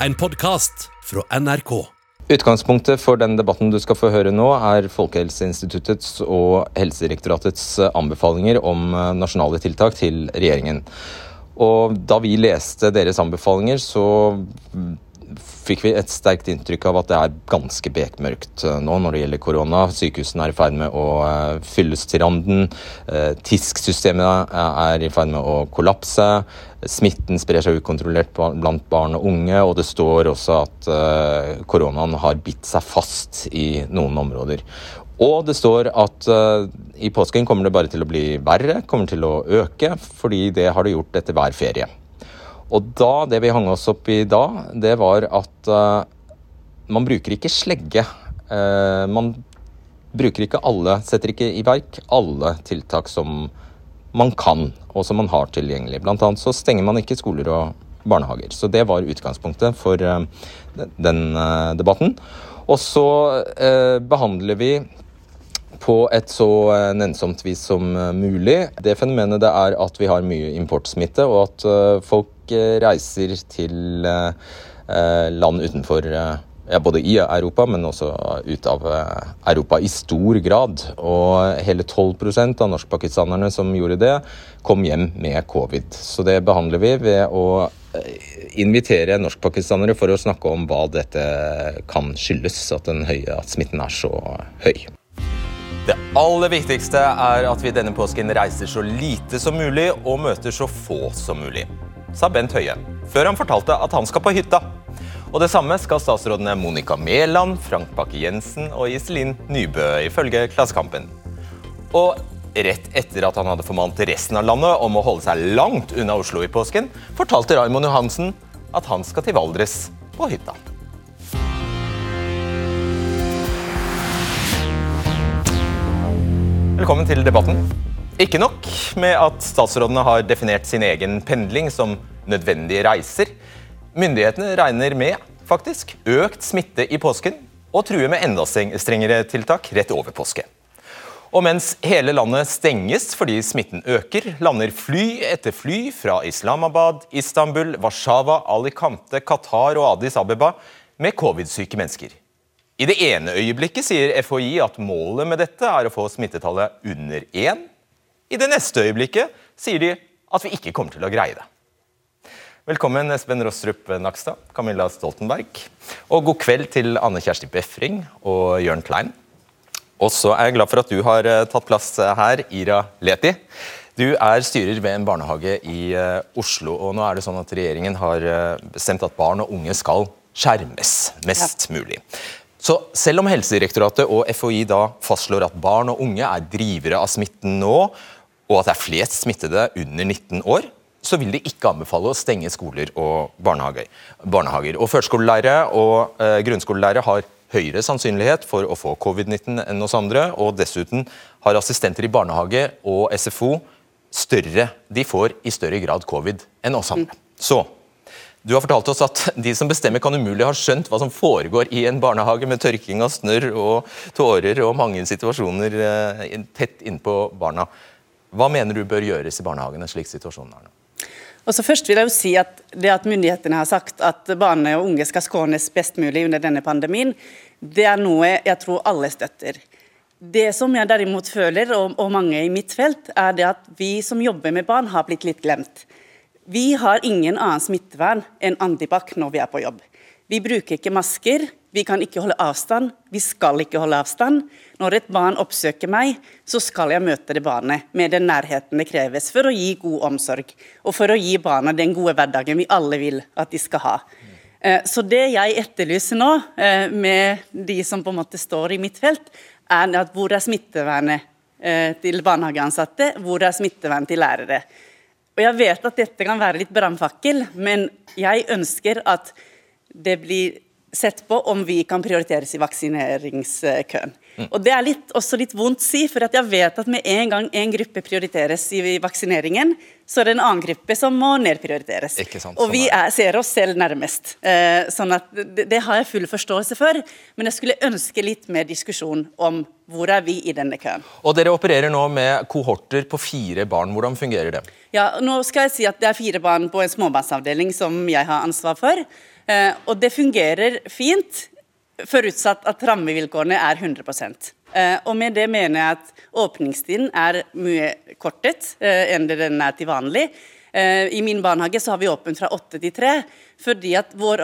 en podkast fra NRK. Utgangspunktet for den debatten du skal få høre nå, er Folkehelseinstituttets og Helsedirektoratets anbefalinger om eh, nasjonale tiltak til regjeringen. Og da vi leste deres anbefalinger, så fikk vi et sterkt inntrykk av at det er ganske bekmørkt eh, nå når det gjelder korona. Sykehusene er i ferd med å eh, fylles til randen. Eh, TISK-systemet er i ferd med å kollapse. Smitten sprer seg ukontrollert blant barn og unge, og det står også at koronaen har bitt seg fast i noen områder. Og det står at i påsken kommer det bare til å bli verre, kommer til å øke, fordi det har det gjort etter hver ferie. Og da, det vi hang oss opp i da, det var at uh, man bruker ikke slegge. Uh, man bruker ikke alle, setter ikke i verk alle tiltak som man kan, og som man har tilgjengelig. Blant annet så stenger man ikke skoler og barnehager. Så det var utgangspunktet for uh, den debatten. Og så behandler vi på et så nennsomt vis som mulig. Det fenomenet det er at vi har mye importsmitte, og at eh, folk reiser til land utenfor ja, både i Europa, men også ut av Europa i stor grad. Og hele 12% av norskpakistanerne som gjorde det, kom hjem med covid. Så det behandler vi ved å invitere norskpakistanere for å snakke om hva dette kan skyldes, at, høye, at smitten er så høy. Det aller viktigste er at vi denne påsken reiser så lite som mulig og møter så få som mulig, sa Bent Høie, før han fortalte at han skal på hytta. Og Det samme skal statsrådene Monica Mæland, Frank Bakke-Jensen og Iselin Nybø, ifølge Klassekampen. Og rett etter at han hadde formant resten av landet om å holde seg langt unna Oslo i påsken, fortalte Raymond Johansen at han skal til Valdres på hytta. Velkommen til debatten. Ikke nok med at statsrådene har definert sin egen pendling som nødvendige reiser. Myndighetene regner med faktisk økt smitte i påsken og truer med enda strengere tiltak rett over påske. Og mens hele landet stenges fordi smitten øker, lander fly etter fly fra Islamabad, Istanbul, Warszawa, Alicante, Qatar og Addis Abeba med covid-syke mennesker. I det ene øyeblikket sier FHI at målet med dette er å få smittetallet under 1. I det neste øyeblikket sier de at vi ikke kommer til å greie det. Velkommen Espen Rostrup Nakstad, Camilla Stoltenberg. Og god kveld til Anne Kjersti Befring og Jørn Klein. Og så er jeg glad for at du har eh, tatt plass her, Ira Leti. Du er styrer ved en barnehage i eh, Oslo. og nå er det sånn at Regjeringen har eh, bestemt at barn og unge skal skjermes mest ja. mulig. Så selv om Helsedirektoratet og FHI da fastslår at barn og unge er drivere av smitten nå, og at det er flest smittede under 19 år, så vil de ikke anbefale å stenge skoler og barnehager. barnehager. Og Førskolelærere og eh, grunnskolelærere har høyere sannsynlighet for å få covid-19 enn oss andre, og dessuten har assistenter i barnehage og SFO større, de får i større grad covid enn oss andre. Så du har fortalt oss at de som bestemmer kan umulig ha skjønt hva som foregår i en barnehage med tørking av snørr og tårer og mange situasjoner eh, tett innpå barna. Hva mener du bør gjøres i barnehagene slik situasjonen er nå? Altså først vil jeg jo si at Det at myndighetene har sagt at barn og unge skal skånes best mulig under denne pandemien, det er noe jeg tror alle støtter. Det som jeg derimot føler, og, mange i mitt felt, er det at vi som jobber med barn, har blitt litt glemt. Vi har ingen annen smittevern enn antibac når vi er på jobb. Vi bruker ikke masker, vi kan ikke holde avstand, vi skal ikke holde avstand. Når et barn oppsøker meg, så skal jeg møte det barnet med den nærheten det kreves for å gi god omsorg, og for å gi barna den gode hverdagen vi alle vil at de skal ha. Eh, så det jeg etterlyser nå, eh, med de som på en måte står i mitt felt, er at hvor er smittevernet eh, til barnehageansatte, hvor er smittevernet til lærere? Og Jeg vet at dette kan være litt brannfakkel, men jeg ønsker at det blir sett på om vi kan prioriteres i vaksineringskøen. Mm. Og Det er litt, også litt vondt å si, for jeg vet at med en gang en gruppe prioriteres i vaksineringen, så er det en annen gruppe som må nedprioriteres. Sant, og vi sånn er, ser oss selv nærmest. Eh, sånn at det, det, har jeg full forståelse for, men jeg skulle ønske litt mer diskusjon om hvor er vi i denne køen. Og Dere opererer nå med kohorter på fire barn. Hvordan fungerer det? Ja, nå skal jeg si at Det er fire barn på en småbarnsavdeling som jeg har ansvar for. Eh, og det fungerer fint, forutsatt at rammevilkårene er 100 Eh, og med det mener jeg at åpningstiden er mye kortet eh, enn det den er til vanlig. I min barnehage så har vi åpent fra åtte til tre, fordi at vår,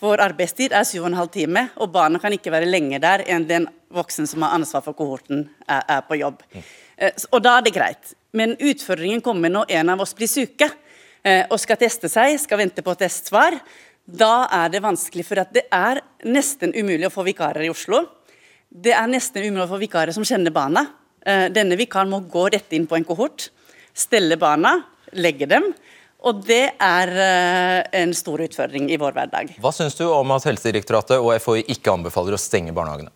vår arbeidstid er syv og en halv time, og barna kan ikke være lenger der enn den voksen som har ansvar for kohorten, er, er på jobb. Og da er det greit. Men utfordringen kommer når en av oss blir syke og skal teste seg, skal vente på testsvar. Da er det vanskelig, for det er nesten umulig å få vikarer i Oslo. Det er nesten umulig å få vikarer som kjenner barna. Eh, denne vikaren må gå rett inn på en kohort, stelle barna, legge dem. Og det er eh, en stor utfordring i vår hverdag. Hva syns du om at Helsedirektoratet og FHI ikke anbefaler å stenge barnehagene?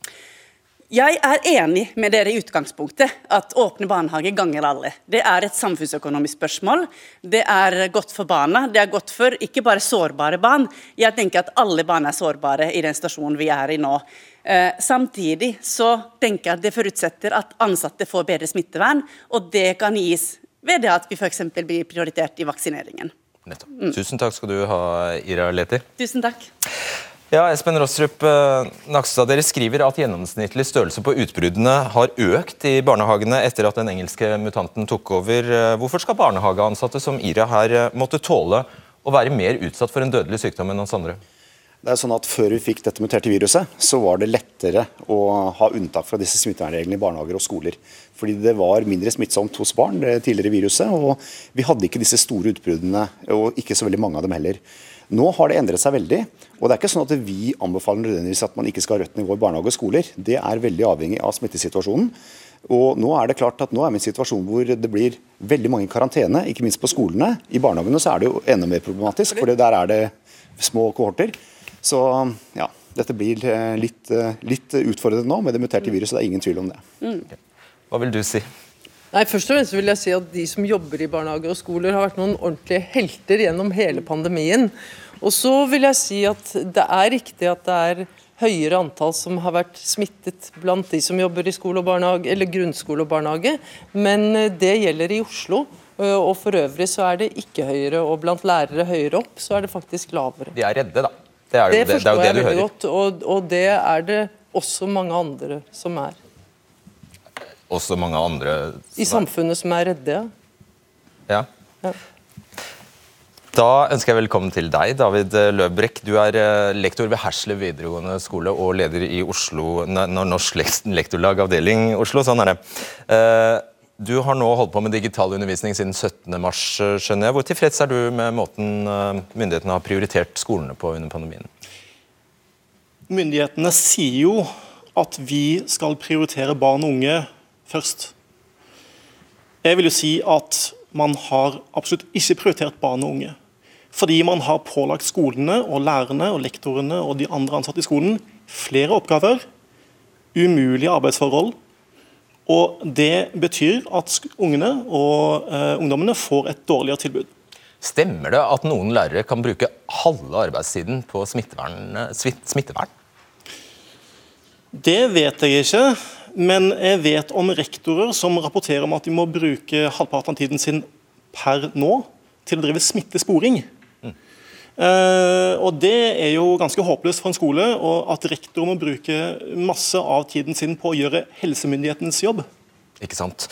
Jeg er enig med dere i utgangspunktet, at åpne barnehager ganger alle. Det er et samfunnsøkonomisk spørsmål. Det er godt for barna. Det er godt for ikke bare sårbare barn. Jeg tenker at alle barn er sårbare i den stasjonen vi er i nå. Eh, samtidig så tenker jeg at det forutsetter at ansatte får bedre smittevern, og det kan gis ved det at vi f.eks. blir prioritert i vaksineringen. Mm. Tusen takk skal du ha, Ira Leti. Tusen takk. Ja, Espen Rostrup eh, Nakstad, Dere skriver at gjennomsnittlig størrelse på utbruddene har økt i barnehagene etter at den engelske mutanten tok over. Eh, hvorfor skal barnehageansatte som Ira her eh, måtte tåle å være mer utsatt for en dødelig sykdom enn oss andre? Det er sånn at Før vi fikk dette muterte viruset, så var det lettere å ha unntak fra disse smittevernreglene i barnehager og skoler. Fordi det var mindre smittsomt hos barn, det tidligere viruset, og vi hadde ikke disse store utbruddene, og ikke så veldig mange av dem heller. Nå har det endret seg veldig. og Det er ikke sånn at vi anbefaler nødvendigvis at man ikke skal ha rødt nivå i barnehage og skoler. Det er veldig avhengig av smittesituasjonen. Og nå er det klart at nå er vi i en situasjon hvor det blir veldig mange i karantene, ikke minst på skolene. I barnehagene så er det jo enda mer problematisk, for der er det små kohorter. Så ja, dette blir eh, litt, eh, litt utfordrende nå med det muterte viruset. Det er ingen tvil om det. Mm. Hva vil du si? Nei, først og fremst vil jeg si at De som jobber i barnehager og skoler har vært noen ordentlige helter gjennom hele pandemien. Og så vil jeg si at det er riktig at det er høyere antall som har vært smittet blant de som jobber i skole og barnehage, eller grunnskole og barnehage, men eh, det gjelder i Oslo. Eh, og For øvrig så er det ikke høyere, og blant lærere høyere opp så er det faktisk lavere. De er redde, da. Det, er, det, det forstår det, det jeg veldig godt, og, og det er det også mange andre som er også mange andre I samfunnet som er redde, ja. ja. Da ønsker jeg velkommen til deg, David Løbrekk. Du er eh, lektor ved Hersle videregående skole og leder i Oslo, Norsk lektorlag avdeling Oslo. Sånn er det. Eh, du har nå holdt på med digital undervisning siden 17. mars, skjønner jeg. Hvor tilfreds er du med måten eh, myndighetene har prioritert skolene på under pandemien? Myndighetene sier jo at vi skal prioritere barn og unge først. Jeg vil jo si at man har absolutt ikke prioritert barn og unge. Fordi man har pålagt skolene og lærerne og lektorene og de andre ansatte i skolen flere oppgaver, umulige arbeidsforhold. Og det betyr at ungene og uh, ungdommene får et dårligere tilbud. Stemmer det at noen lærere kan bruke halve arbeidstiden på smittevern? smittevern? Det vet jeg ikke. Men jeg vet om rektorer som rapporterer om at de må bruke halvparten av tiden sin per nå til å drive smittesporing. Mm. Uh, og Det er jo ganske håpløst for en skole og at rektorer må bruke masse av tiden sin på å gjøre helsemyndighetenes jobb. Ikke sant.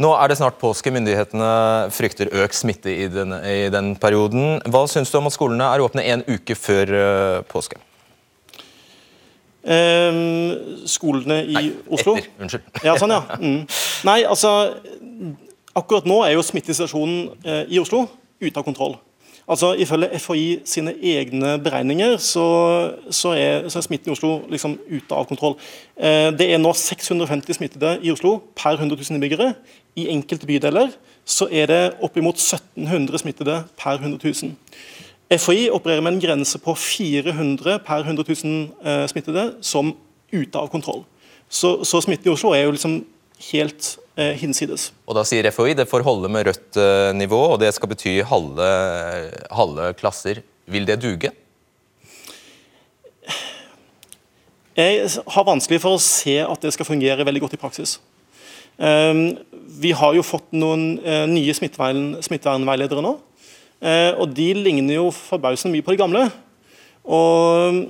Nå er det snart påske. Myndighetene frykter økt smitte i den, i den perioden. Hva syns du om at skolene er åpne en uke før uh, påske? Eh, skolene i Nei, Oslo. Etter. Unnskyld. Ja, sånn, ja. Mm. Nei, altså Akkurat nå er jo smittesituasjonen eh, i Oslo ute av kontroll. Altså Ifølge FHI sine egne beregninger så, så, er, så er, smitten i Oslo liksom ute av kontroll. Eh, det er nå 650 smittede i Oslo per 100 000 innbyggere. I enkelte bydeler så er det oppimot 1700 smittede per 100 000. FHI opererer med en grense på 400 per 100 000 eh, smittede som ute av kontroll. Så, så smitten i Oslo er jo liksom helt eh, hinsides. Og da sier FHI det får holde med rødt eh, nivå, og det skal bety halve, halve klasser. Vil det duge? Jeg har vanskelig for å se at det skal fungere veldig godt i praksis. Um, vi har jo fått noen uh, nye smittevernveiledere nå. Uh, og De ligner jo forbausende mye på de gamle. Og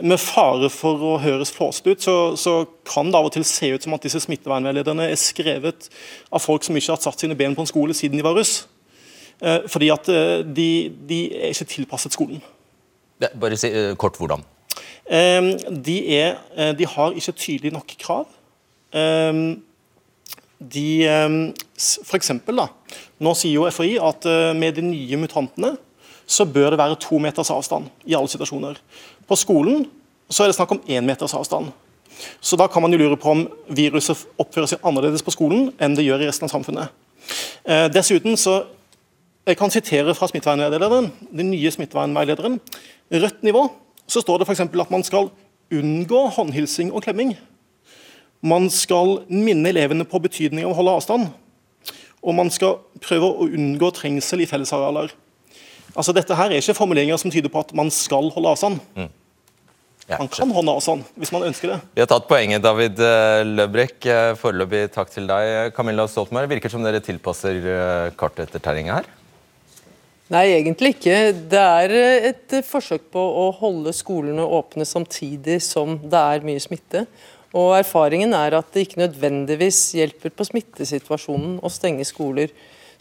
med fare for å høres flåsete ut, så, så, kan det av og til se ut som at disse smittevernveilederne er skrevet av folk som ikke har satt sine ben på en skole siden de var russ. Eh, fordi at eh, de, de, er ikke tilpasset skolen. Bare si eh, kort hvordan. Eh, de, er, eh, de, har ikke tydelig nok krav. Eh, de for eksempel, da, Nå sier jo FHI at med de nye mutantene så bør det være to meters avstand i alle situasjoner. På skolen så er det snakk om én meters avstand. Så da kan man jo lure på om viruset oppfører seg annerledes på skolen enn det gjør i resten av samfunnet. Eh, dessuten så Jeg kan sitere fra smittevernveilederen, den nye smittevernveilederen. Rødt nivå så står det f.eks. at man skal unngå håndhilsing og klemming. Man skal minne elevene på betydningen av å holde avstand. Og man skal prøve å unngå trengsel i fellesarealer. Altså, dette her er ikke formuleringer som tyder på at man skal holde avstand. Mm. Ja, man kan holde avstand hvis man ønsker det. Vi har tatt poenget, David eh, Løbrek. Eh, foreløpig takk til deg. Camilla Stoltenberg, virker som dere tilpasser eh, kartet etter terrenget her? Nei, egentlig ikke. Det er et forsøk på å holde skolene åpne samtidig som det er mye smitte. Og Erfaringen er at det ikke nødvendigvis hjelper på smittesituasjonen å stenge skoler.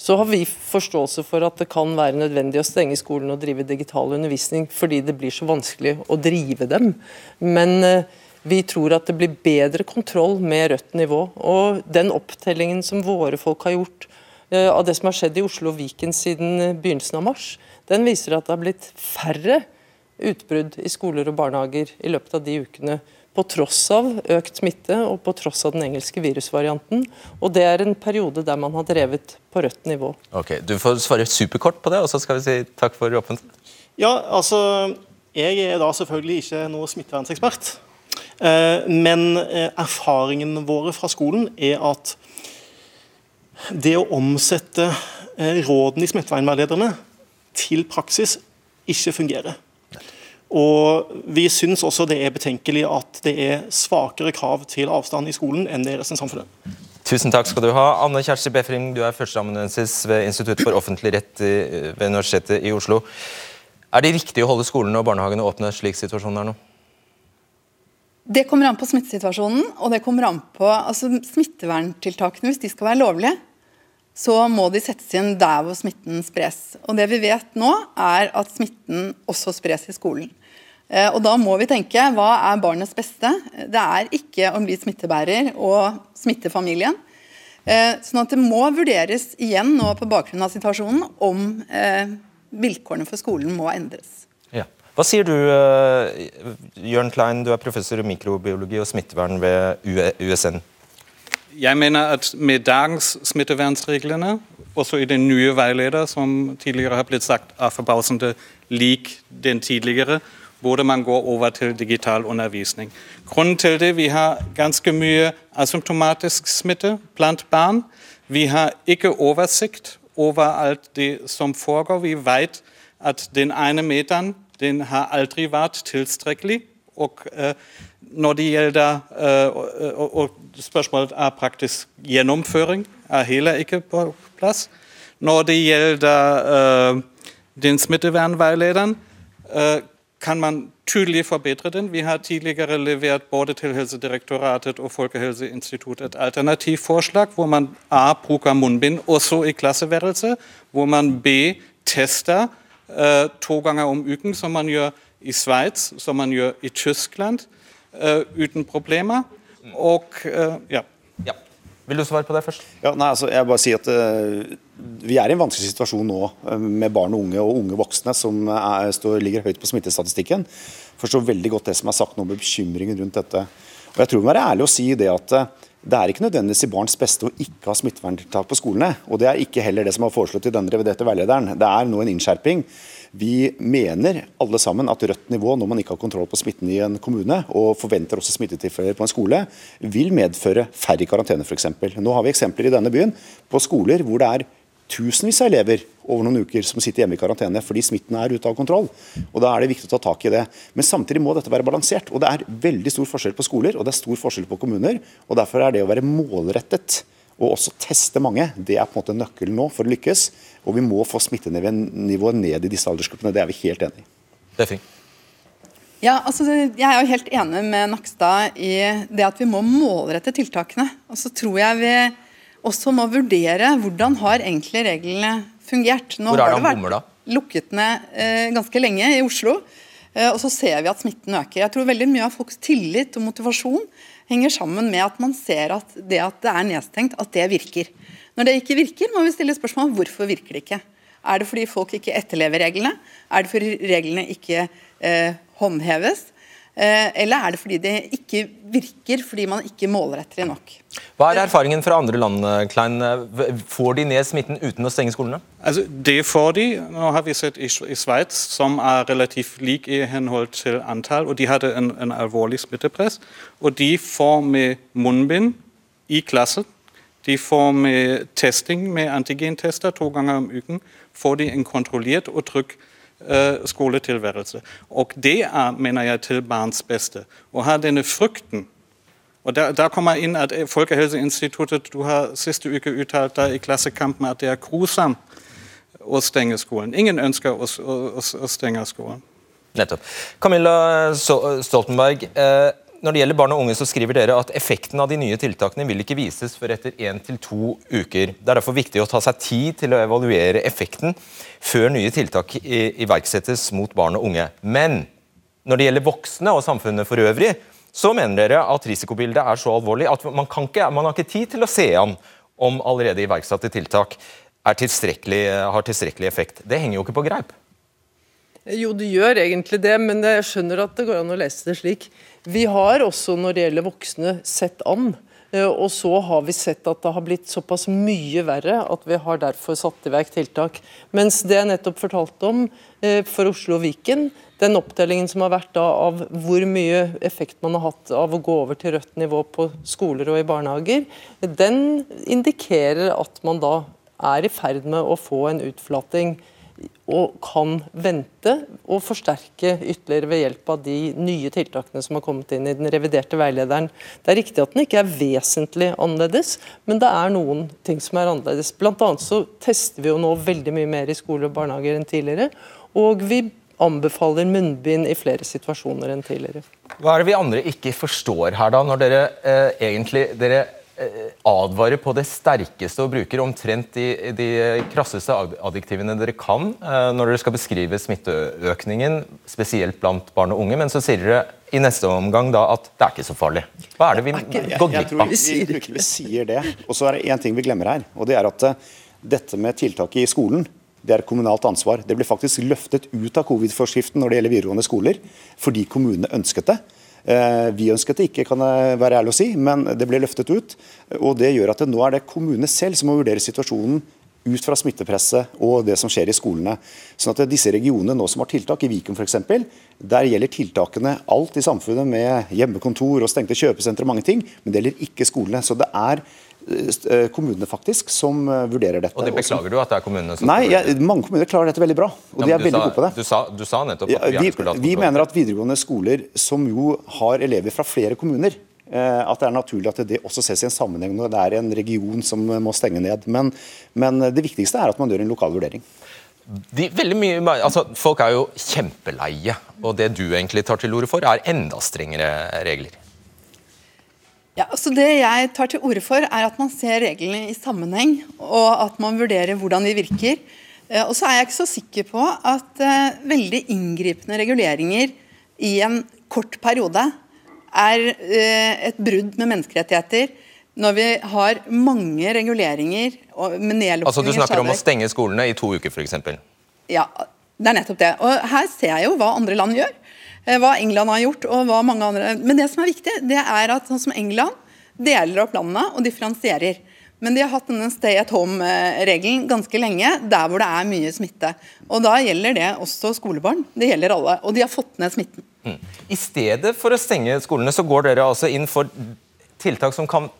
Så har vi forståelse for at det kan være nødvendig å stenge skolen og drive digital undervisning, fordi det blir så vanskelig å drive dem. Men eh, vi tror at det blir bedre kontroll med rødt nivå. Og den opptellingen som våre folk har gjort eh, av det som har skjedd i Oslo og Viken siden eh, begynnelsen av mars, den viser at det har blitt færre utbrudd i skoler og barnehager i løpet av de ukene på tross av økt smitte og på tross av den engelske virusvarianten. Og det er en periode der man har drevet på rødt nivå. Ok, Du får svare superkort på det, og så skal vi si takk for åpent. Ja, altså, Jeg er da selvfølgelig ikke noe smittevernsekspert. Eh, men eh, erfaringene våre fra skolen er at det å omsette eh, rådene i smittevernveilederne til praksis ikke fungerer. Og Vi syns også det er betenkelig at det er svakere krav til avstand i skolen enn det er i resten av samfunnet. Tusen takk skal du ha. Anne Kjersti Befring, du er førsteamanuensis ved Institutt for offentlig rett ved Universitetet i Oslo. Er det riktig å holde skolene og barnehagene åpne slik situasjonen er nå? Det kommer an på smittesituasjonen, og det kommer an på altså, smitteverntiltakene. Hvis de skal være lovlige, så må de settes inn der hvor smitten spres. Og Det vi vet nå, er at smitten også spres i skolen. Eh, og Da må vi tenke hva er barnets beste? Det er ikke å bli smittebærer og smitte familien. Eh, sånn at det må vurderes igjen nå på bakgrunn av situasjonen om eh, vilkårene for skolen må endres. Ja. Hva sier du, Jørn Klein, du er professor i mikrobiologi og smittevern ved USN. Jeg mener at med dagens smittevernreglene, også i den nye veileder, som tidligere har blitt sagt er forbausende lik den tidligere, burde man gå over til digital undervisning. Grunnen til det vi har ganske mye asymptomatisk smitte blant barn. Vi har ikke oversikt over alt det som foregår. Vi vet at den ene meteren den har aldri vært tilstrekkelig. Og uh, når det gjelder uh, og, og spørsmålet er praktisk gjennomføring, er heller ikke på plass. Når det gjelder uh, den smittevernveilederen, kan man tydelig forbedre den. Vi har tidligere levert både til Helsedirektoratet og Folkehelseinstituttet et alternativforslag hvor man A bruker munnbind også i klasseværelset, hvor man B tester uh, to ganger om uken, som man gjør i Sveits, som man gjør i Tyskland, uh, uten problemer. Og uh, ja. ja. Vil du svare på det først? Ja, nei, altså, jeg bare si at uh, Vi er i en vanskelig situasjon nå uh, med barn og unge og unge voksne som er, står, ligger høyt på smittestatistikken. Forstår veldig godt det som er sagt nå med bekymringen rundt dette. Og jeg tror vi må være ærlig og si det at uh, Det er ikke nødvendigvis i barns beste å ikke ha smitteverntiltak på skolene. og Det er ikke heller det som er foreslått i denne reviderte veilederen. Det er nå en innskjerping. Vi mener alle sammen at rødt nivå når man ikke har kontroll på smitten i en kommune, og forventer også smittetilfeller på en skole, vil medføre færre i karantene f.eks. Nå har vi eksempler i denne byen på skoler hvor det er tusenvis av elever over noen uker som sitter hjemme i karantene fordi smitten er ute av kontroll. Og Da er det viktig å ta tak i det. Men samtidig må dette være balansert. og Det er veldig stor forskjell på skoler og det er stor forskjell på kommuner. og Derfor er det å være målrettet og også teste mange, det er på en måte nøkkelen nå for å lykkes. Og vi må få smittenivået ned i disse aldersgruppene. Det er vi helt enig i. Defing. Ja, altså, jeg er jo helt enig med Nakstad i det at vi må målrette tiltakene. Og så tror jeg vi også må vurdere hvordan har egentlig reglene fungert. Nå Hvor er det han bommer, da? lukket ned eh, ganske lenge i Oslo. Eh, og så ser vi at smitten øker. Jeg tror veldig mye av folks tillit og motivasjon henger sammen med at man ser at det at det er nedstengt, at det virker. Når det ikke virker, må vi stille spørsmål hvorfor virker det ikke. Er det fordi folk ikke etterlever reglene? Er det fordi reglene ikke eh, håndheves? Eh, eller er det fordi det ikke virker, fordi man ikke målretter det nok? Hva er erfaringen fra andre land? Klein? Får de ned smitten uten å stenge skolene? Altså, det får de. Nå har vi sett i, i Sveits, som er relativt lik i henhold til antall, og de hadde en, en alvorlig smittepress. Og de får med munnbind i klassen. De får med testing med antigentester to ganger om uken. Får de en kontrollert og trygg Eh, skoletilværelse. Og det er, mener jeg, til barns beste. Å ha denne frykten og der, der, kommer inn at Folkehelseinstituttet du har siste uke uttalt der i Klassekampen at det er grusomt å stenge skolen. Ingen ønsker å, å, å stenge skolen. Nettopp. Camilla Stoltenberg, eh, når det gjelder barn og unge, så skriver dere at effekten av de nye tiltakene vil ikke vises før etter én til to uker. Det er derfor viktig å ta seg tid til å evaluere effekten før nye tiltak iverksettes mot barn og unge. Men når det gjelder voksne og samfunnet for øvrig, så mener dere at risikobildet er så alvorlig at man, ikke, man har ikke tid til å se an om allerede iverksatte tiltak tilstrekkelig, har tilstrekkelig effekt. Det henger jo ikke på greip. Jo, det gjør egentlig det, men jeg skjønner at det går an å lese det slik. Vi har også når det gjelder voksne sett an. Eh, og så har vi sett at det har blitt såpass mye verre at vi har derfor satt i verk tiltak. Mens det jeg nettopp fortalte om eh, for Oslo og Viken, den oppdelingen som har vært da av hvor mye effekt man har hatt av å gå over til rødt nivå på skoler og i barnehager, den indikerer at man da er i ferd med å få en utflating og kan vente og forsterke ytterligere ved hjelp av de nye tiltakene som har kommet inn i den reviderte veilederen. Det er riktig at den ikke er vesentlig annerledes, men det er noen ting som er annerledes. Blant annet så tester vi jo nå veldig mye mer i skole og barnehager enn tidligere. Og vi anbefaler munnbind i flere situasjoner enn tidligere. Hva er det vi andre ikke forstår her, da, når dere eh, egentlig dere advarer på det sterkeste og bruker omtrent de, de krasseste adjektivene dere kan eh, når dere skal beskrive smitteøkningen, spesielt blant barn og unge. Men så sier dere i neste omgang da at det er ikke så farlig. Hva er det vi går glipp av? Jeg tror vi sier det. Og så er det én ting vi glemmer her. og det er at uh, dette med tiltak i skolen det er kommunalt ansvar. Det ble faktisk løftet ut av covid-forskriften når det gjelder videregående skoler, fordi kommunene ønsket det. Eh, vi ønsket det ikke, kan jeg være ærlig å si, men det ble løftet ut. og Det gjør at det nå er det kommunene selv som må vurdere situasjonen ut fra smittepresset og det som skjer i skolene. Sånn at disse regionene nå som har tiltak, i Viken f.eks., der gjelder tiltakene alt i samfunnet med hjemmekontor og stengte kjøpesentre og mange ting, men det gjelder ikke skolene. Så det er Eh, kommunene faktisk som eh, vurderer dette. Og det beklager du at det er kommunene som Nei, jeg, mange kommuner klarer dette veldig bra. og ja, de er veldig gode på det. Du sa, du sa nettopp at vi, vi, vi mener at videregående skoler som jo har elever fra flere kommuner, eh, at det er naturlig at det også ses i en sammenheng når det er en region som må stenge ned. Men, men det viktigste er at man gjør en lokal vurdering. De, mye, altså, folk er jo kjempeleie, og det du egentlig tar til orde for, er enda strengere regler. Ja, så Det jeg tar til orde for, er at man ser reglene i sammenheng, og at man vurderer hvordan de virker. Eh, og så er jeg ikke så sikker på at uh, veldig inngripende reguleringer i en kort periode er uh, et brudd med menneskerettigheter. Når vi har mange reguleringer med nedlukninger Altså Du snakker om å stenge skolene i to uker, f.eks.? Ja, det er nettopp det. Og her ser jeg jo hva andre land gjør. Eh, hva England har gjort og hva mange andre Men det som er viktig, det er at sånn som England deler opp landet og differensierer. Men de har hatt denne stay at home-regelen ganske lenge, der hvor det er mye smitte. Og Da gjelder det også skolebarn. Det gjelder alle. Og de har fått ned smitten. Mm. I stedet for å stenge skolene, så går dere altså inn for tiltak som kan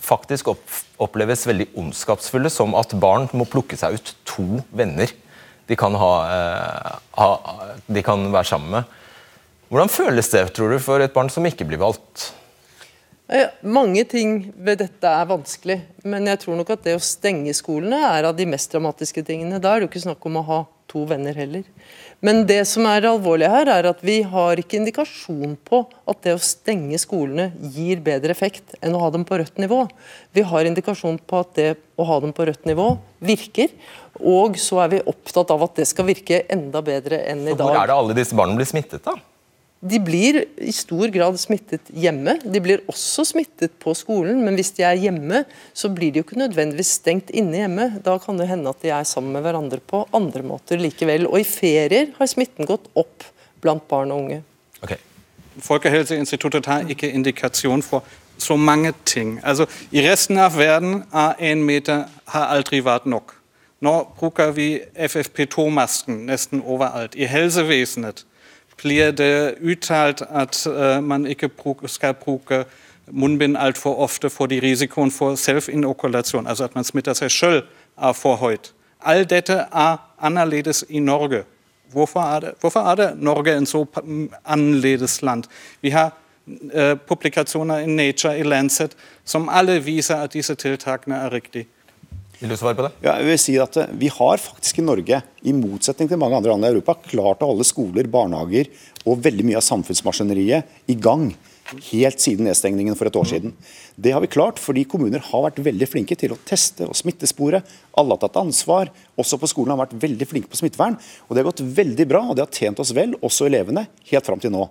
faktisk oppleves veldig ondskapsfulle, som at barn må plukke seg ut to venner de kan, ha, eh, ha, de kan være sammen med. Hvordan føles det tror du, for et barn som ikke blir valgt? Mange ting ved dette er vanskelig, men jeg tror nok at det å stenge skolene er av de mest dramatiske tingene. Da er det jo ikke snakk om å ha to venner heller. Men det som er alvorlig her, er at vi har ikke indikasjon på at det å stenge skolene gir bedre effekt enn å ha dem på rødt nivå. Vi har indikasjon på at det å ha dem på rødt nivå virker. Og så er vi opptatt av at det skal virke enda bedre enn i dag. Hvor er det alle disse barna blir smittet, da? De blir i stor grad smittet hjemme. De blir også smittet på skolen, men hvis de er hjemme, så blir de jo ikke nødvendigvis stengt inne hjemme. Da kan det hende at de er sammen med hverandre på andre måter likevel. Og i ferier har smitten gått opp blant barn og unge. Okay. Folkehelseinstituttet har ikke indikasjon for så mange ting. Altså, I resten av verden har én meter har aldri vært nok. Nå bruker vi FFP2-masken nesten overalt. I helsevesenet det uttalt at uh, man ikke skal bruke munnbind altfor ofte fordi risikoen for selvinokulasjon, altså at man smitter seg selv, er for høyt. Alt dette er annerledes i Norge. Hvorfor er, det, hvorfor er det Norge en så annerledes land? Vi har uh, publikasjoner i Nature, i Lancet, som alle viser at disse tiltakene er riktige. Vil du svare på det? Ja, jeg vil si at eh, Vi har faktisk i Norge, i motsetning til mange andre land i Europa, klart å holde skoler, barnehager og veldig mye av samfunnsmaskineriet i gang helt siden nedstengningen for et år siden. Det har vi klart fordi kommuner har vært veldig flinke til å teste og smittespore. Alle har tatt ansvar. Også på skolen har vært veldig flinke på smittevern. Og Det har gått veldig bra, og det har tjent oss vel, også elevene, helt fram til nå.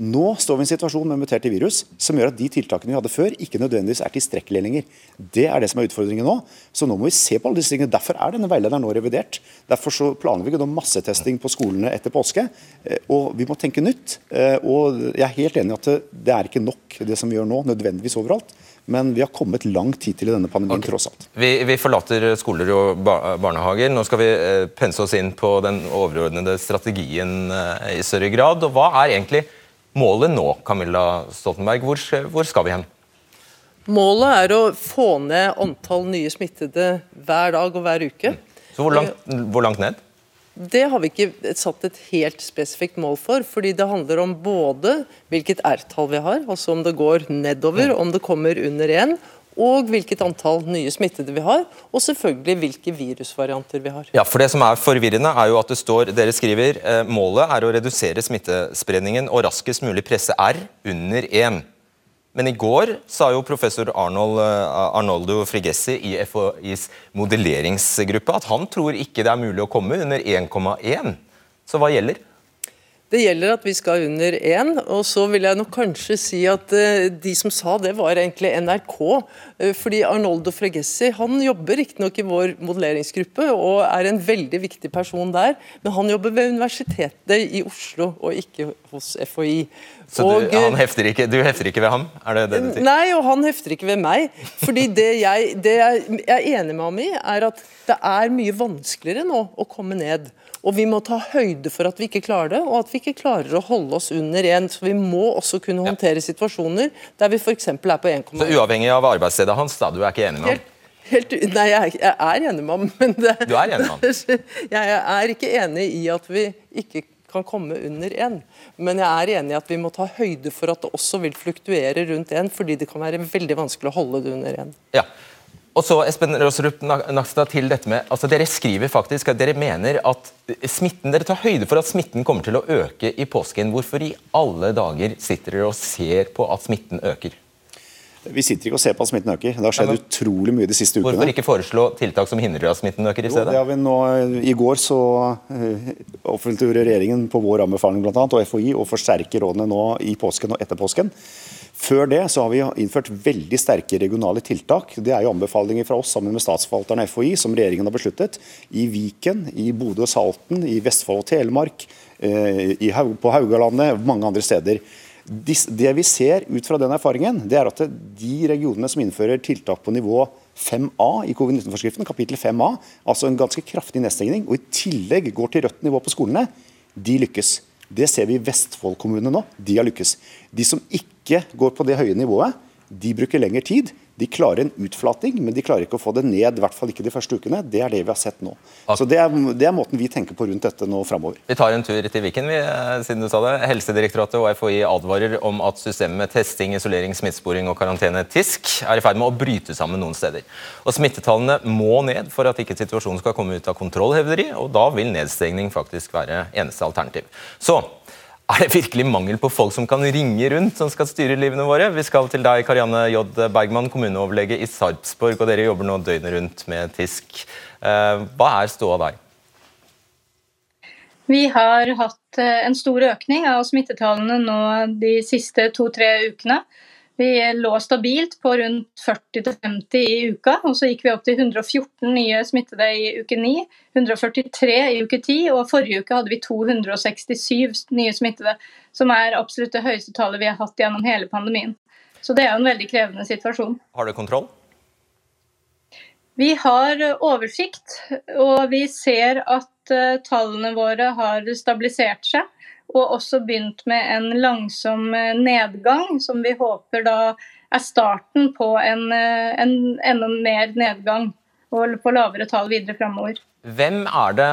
Nå står vi i en situasjon med muterte virus som gjør at de tiltakene vi hadde før, ikke nødvendigvis er tilstrekkelige lenger. Det er det som er utfordringen nå. Så nå må vi se på alle disse tingene. Derfor er denne veilederen nå revidert. Derfor så planlegger vi nå massetesting på skolene etter påske. Eh, og vi må tenke nytt. Eh, og jeg er helt enig i at det er ikke nok det som vi gjør nå, nødvendigvis overalt. Men vi har kommet langt hittil i denne pandemien, okay. tross alt. Vi, vi, forlater skoler og barnehager. Nå skal vi eh, pense oss inn på den overordnede strategien eh, i større grad. Og hva er egentlig målet nå, Camilla Stoltenberg? Hvor, hvor skal vi hen? Målet er å få ned antall nye smittede hver dag og hver uke. Så hvor langt, hvor langt ned? Det har vi ikke satt et helt spesifikt mål for. fordi det handler om både hvilket R-tall vi har, altså om det går nedover, om det kommer under én, og hvilket antall nye smittede vi har, og selvfølgelig hvilke virusvarianter vi har. Ja, for Det som er forvirrende, er jo at det står, dere skriver eh, målet er å redusere smittespredningen og raskest mulig presse R under 1. Men i går sa jo professor Arnold, eh, Arnoldo Frigessi i FHIs modelleringsgruppe at han tror ikke det er mulig å komme under 1,1. Så hva gjelder? Det gjelder at vi skal under én. Og så vil jeg nok kanskje si at uh, de som sa det, var egentlig NRK. Uh, fordi Arnoldo Fregessi han jobber riktignok i vår modelleringsgruppe og er en veldig viktig person der, men han jobber ved Universitetet i Oslo og ikke hos FHI. Så og, du, eh, hefter ikke, du, hefter ikke, ved ham? Er det det du sier? Nei, og han hefter ikke ved meg. fordi det jeg, det jeg er enig med ham i, er at det er mye vanskeligere nå å komme ned. Og vi må ta høyde for at vi ikke klarer det, og at vi ikke klarer å holde oss under 1. Så vi må også kunne håndtere situasjoner der vi f.eks. er på 1,1. Så uavhengig av arbeidsstedet hans, da? Du er ikke enig med ham? Helt, nei, jeg, jeg, er enig med ham. Men det, du er enig med ham? Jeg er ikke enig i at vi ikke kan komme under 1. Men jeg er enig i at vi må ta høyde for at det også vil fluktuere rundt 1, fordi det kan være veldig vanskelig å holde det under 1. Ja. Og så Espen Rosrup Nakstad, til dette med, altså Dere skriver faktisk at dere mener at smitten, dere tar høyde for at smitten kommer til å øke i påsken. Hvorfor i alle dager sitter dere og ser på at smitten øker? Vi sitter ikke og ser på at smitten øker. Det har skjedd ja, utrolig mye de siste ukene. Hvorfor ikke foreslå tiltak som hindrer at smitten øker i stedet? Jo, det har vi nå, I går så uh, offentliggjorde regjeringen på vår anbefaling blant annet, og FHI å forsterke rådene nå i påsken og etter påsken. Før det så har vi innført veldig sterke regionale tiltak. Det er jo anbefalinger fra oss sammen med statsforvalteren FHI, som regjeringen har besluttet. I Viken, i Bodø og Salten, i Vestfold og Telemark, eh, på Haugalandet, mange andre steder. Det vi ser ut fra den erfaringen, det er at de regionene som innfører tiltak på nivå 5A i covid-19-forskriften, kapittel 5A, altså en ganske kraftig nedstengning, og i tillegg går til rødt nivå på skolene, de lykkes. Det ser vi i Vestfold kommune nå. De har lykkes. De som ikke går på det høye nivået, de bruker lengre tid. De klarer en utflating, men de klarer ikke å få det ned. i hvert fall ikke de første ukene. Det er det vi har sett nå. Så Det er, det er måten vi tenker på rundt dette nå framover. Vi tar en tur til Viken, vi, eh, siden du sa det. Helsedirektoratet og FHI advarer om at systemet med testing, isolering, smittesporing og karantene TISK er i ferd med å bryte sammen noen steder. Og Smittetallene må ned for at ikke situasjonen skal komme ut av kontroll, hevder de, og da vil nedstengning faktisk være eneste alternativ. Så er det virkelig mangel på folk som kan ringe rundt, som skal styre livene våre? Vi skal til deg, Karianne J. Bergman, kommuneoverlege i Sarpsborg, og dere jobber nå døgnet rundt med TISK. Eh, hva er ståa der? Vi har hatt eh, en stor økning av smittetallene nå de siste to-tre ukene. Vi lå stabilt på rundt 40-50 i uka, og så gikk vi opp til 114 nye smittede i uke 9, 143 i uke 10, og forrige uke hadde vi 267 nye smittede, som er absolutt det høyeste tallet vi har hatt gjennom hele pandemien. Så det er en veldig krevende situasjon. Har du kontroll? Vi har oversikt, og vi ser at eh, tallene våre har stabilisert seg og også begynt med en langsom eh, nedgang, som vi håper da er starten på en, eh, en enda mer nedgang og på lavere tall videre framover. Hvem er det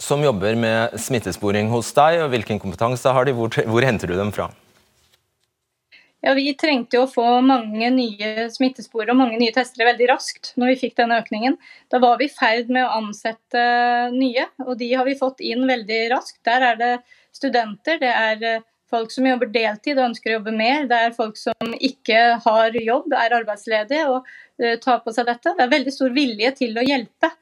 som jobber med smittesporing hos deg, og hvilken kompetanse har de? Hvor, hvor henter du dem fra? Ja, Vi trengte jo å få mange nye smittespor og mange nye testere veldig raskt når vi fikk denne økningen. Da var vi i ferd med å ansette nye, og de har vi fått inn veldig raskt. Der er det studenter, det er eh, folk som jobber deltid og ønsker å jobbe mer. Det er folk som ikke har jobb, er arbeidsledige og uh, tar på seg dette. Det er veldig stor vilje til å hjelpe.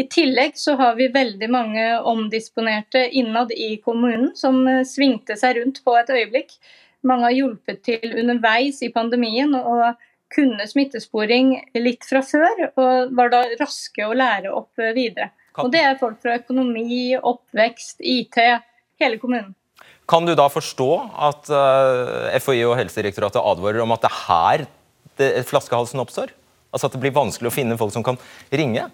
I tillegg så har vi veldig mange omdisponerte innad i kommunen som uh, svingte seg rundt på et øyeblikk. Mange har hjulpet til underveis i pandemien og kunne smittesporing litt fra før, og var da raske å lære opp videre. Og Det er folk fra økonomi, oppvekst, IT, hele kommunen. Kan du da forstå at eh, FHI og Helsedirektoratet advarer om at det er her flaskehalsen oppstår? Altså at det blir vanskelig å finne folk som kan ringe?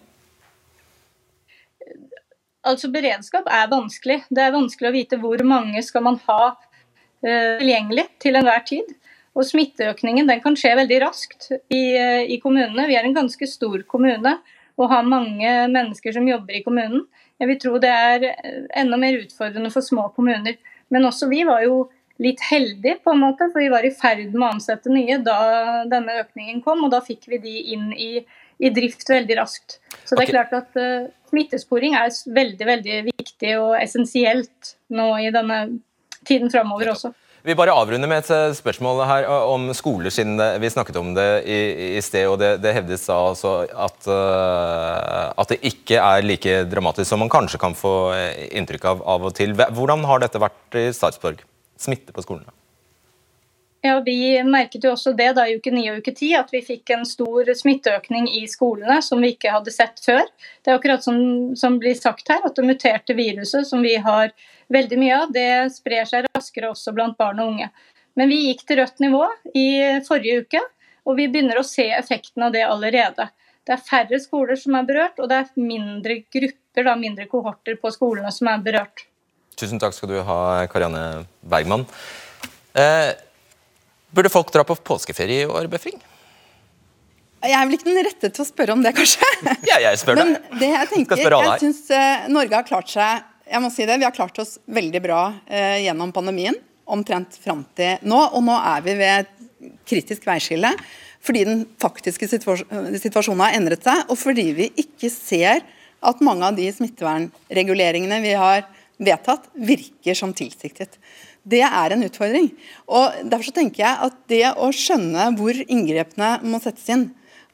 Altså Beredskap er vanskelig. Det er vanskelig å vite hvor mange skal man ha uh, tilgjengelig til enhver tid. Og Smitteøkningen den kan skje veldig raskt i, uh, i kommunene. Vi er en ganske stor kommune og har mange mennesker som jobber i kommunen. Jeg vil tro det er eh, enda mer utfordrende for små kommuner. Men også vi var jo litt heldige, på en måte, for vi var i ferd med å ansette nye da denne økningen kom. Og da fikk vi de inn i, i drift veldig raskt. Så det er klart at uh, smittesporing er veldig, veldig viktig og essensielt nå i denne tiden framover også. Vi bare avrunder med et eh, spørsmål her om skoler, siden vi snakket om det i, i sted. og Det, det hevdes da altså at, uh, at, det ikke er like dramatisk som man kanskje kan få eh, inntrykk av av og til. Hvordan har dette vært i Sarpsborg? Smitte på skolene? Ja, Vi merket jo også det da i uke 9 og uke 10, at vi fikk en stor smitteøkning i skolene som vi ikke hadde sett før. Det er akkurat som, som blir sagt her, at det muterte viruset som vi har veldig mye av, det sprer seg raskere også blant barn og unge. Men vi gikk til rødt nivå i forrige uke, og vi begynner å se effekten av det allerede. Det er færre skoler som er berørt, og det er mindre grupper, da, mindre kohorter på skolene som er berørt. Tusen takk skal du ha, Karianne Bergman. Eh, Burde folk dra på påskeferie i år, Befring? Jeg er vel ikke den rette til å spørre om det, kanskje. Ja, jeg spør deg. Men det jeg tenker, jeg syns uh, Norge har klart seg jeg må si det, Vi har klart oss veldig bra eh, gjennom pandemien, omtrent fram til nå. Og nå er vi ved et kritisk veiskille fordi den faktiske situasjonen har endret seg, og fordi vi ikke ser at mange av de smittevernreguleringene vi har vedtatt, virker som tilsiktet. Det er en utfordring. Og Derfor så tenker jeg at det å skjønne hvor inngrepene må settes inn,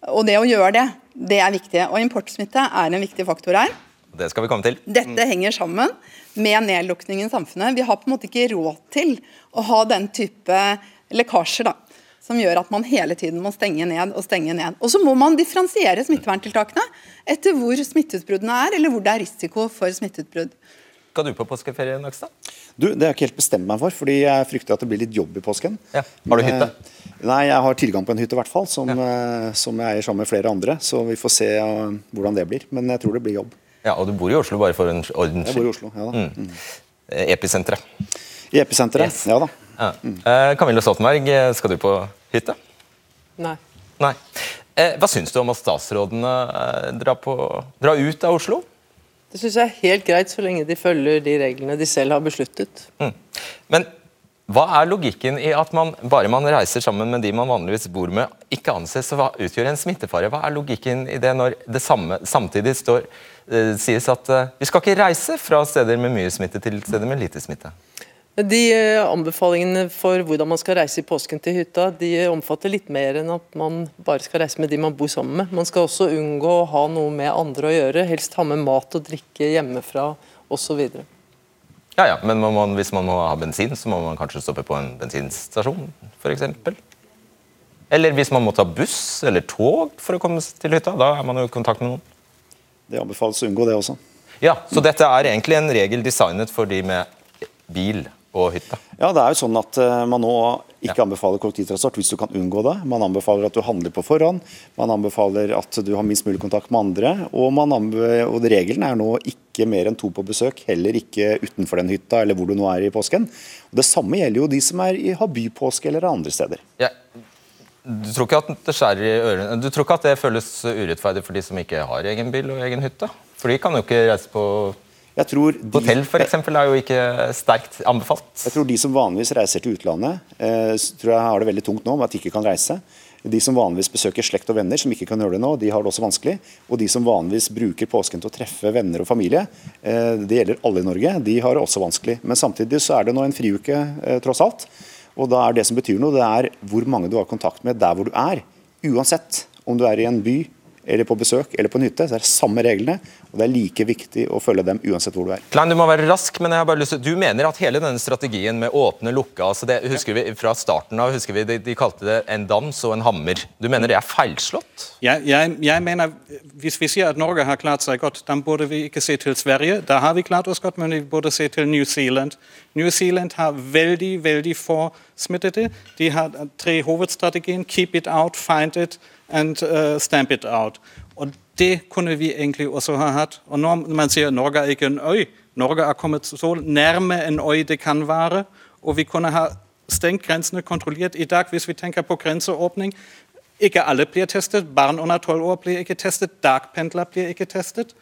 og det å gjøre det, det er viktig. Og importsmitte er en viktig faktor her. Det skal vi komme til. Dette henger sammen med nedlukningen i samfunnet. Vi har på en måte ikke råd til å ha den type lekkasjer da, som gjør at man hele tiden må stenge ned og stenge ned. Og så må man differensiere smitteverntiltakene etter hvor smitteutbruddene er, eller hvor det er risiko for smitteutbrudd. Skal du på påskeferie, Nakstad? Du, Det har jeg ikke helt bestemt meg for, fordi jeg frykter at det blir litt jobb i påsken. Ja. Har du hytte? Eh, Nei, jeg har tilgang på en hytte, i hvert fall, som, eh, som jeg eier sammen med flere andre. Så vi får se uh, hvordan det blir. Men jeg tror det blir jobb. Ja, Og du bor i Oslo, bare for en ordens Jeg bor i. Oslo, ja da. Mm. Eh, Episenteret. I episenteret, Yes. ja da. Ja. Eh, Camilla Stoltenberg, eh, skal du på hytte? Nei. Nei. Eh, hva syns du om at statsrådene eh, drar, på, drar ut av Oslo? Det syns jeg er helt greit, så lenge de følger de reglene de selv har besluttet. Mm. Men hva er logikken i at man bare man reiser sammen med de man vanligvis bor med, ikke anses å utgjøre en smittefare? Hva er logikken i det når det samme, samtidig står, eh, sies at eh, vi skal ikke reise fra steder med mye smitte til steder med lite smitte? De eh, anbefalingene for hvordan man skal reise i påsken til hytta, de omfatter litt mer enn at man bare skal reise med de man bor sammen med. Man skal også unngå å ha noe med andre å gjøre, helst ha med mat og drikke hjemmefra osv. Ja, ja, men må man, hvis man må ha bensin, så må man kanskje stoppe på en bensinstasjon, f.eks. Eller hvis man må ta buss eller tog for å komme til hytta, da er man jo i kontakt med noen. Det anbefales å unngå det også. Ja, Så dette er egentlig en regel designet for de med bil og hytta? Ja, det er jo sånn at eh, Man nå ikke anbefaler kollektivtransport hvis du kan unngå det. Man anbefaler at du handler på forhånd. Man anbefaler at du har minst mulig kontakt med andre. Og, man og Regelen er nå ikke mer enn to på besøk, heller ikke utenfor den hytta eller hvor du nå er i påsken. Og Det samme gjelder jo de som er i, har bypåske eller andre steder. Ja. Du tror ikke at det skjærer i ørene Du tror ikke at det føles urettferdig for de som ikke har egen bil og egen hytte? For de kan jo ikke reise på Jeg tror de, Hotell f.eks. er jo ikke sterkt anbefalt. Jeg tror de som vanligvis reiser til utlandet, eh, tror jeg har det veldig tungt nå med at de ikke kan reise. De som vanligvis besøker slekt og venner, som ikke kan gjøre det nå, de har det også vanskelig. Og de som vanligvis bruker påsken til å treffe venner og familie, eh, det gjelder alle i Norge, de har det også vanskelig. Men samtidig så er det nå en friuke, eh, tross alt. Og da er det som betyr noe, det er hvor mange du har kontakt med der hvor du er. Uansett om du er i en by eller på besøk eller på en hytte, så er det samme reglene. Og det er like viktig å følge dem uansett hvor du er. Klein, du må være rask, men jeg har bare lyst til Du mener at hele denne strategien med åpne, lukka altså det husker vi Fra starten av husker vi de, de kalte det en dans og en hammer. Du mener det er feilslått? Ja, jeg, jeg mener, Hvis vi sier at Norge har klart seg godt, da burde vi ikke se til Sverige. Da har vi klart oss godt, men vi burde se til New Zealand. New Zealand har veldig veldig få smittede. De har tre hovedstrategier. Keep it out, find it and uh, stamp it out. Og Det kunne vi egentlig også ha hatt. Og Når man sier Norge er ikke en øy Norge er kommet så nærme en øy det kan være. Og vi kunne ha stengt grensene kontrollert i dag hvis vi tenker på grenseåpning. Ikke alle blir testet. Barn under 12 år blir ikke testet. Dagpendler blir ikke testet.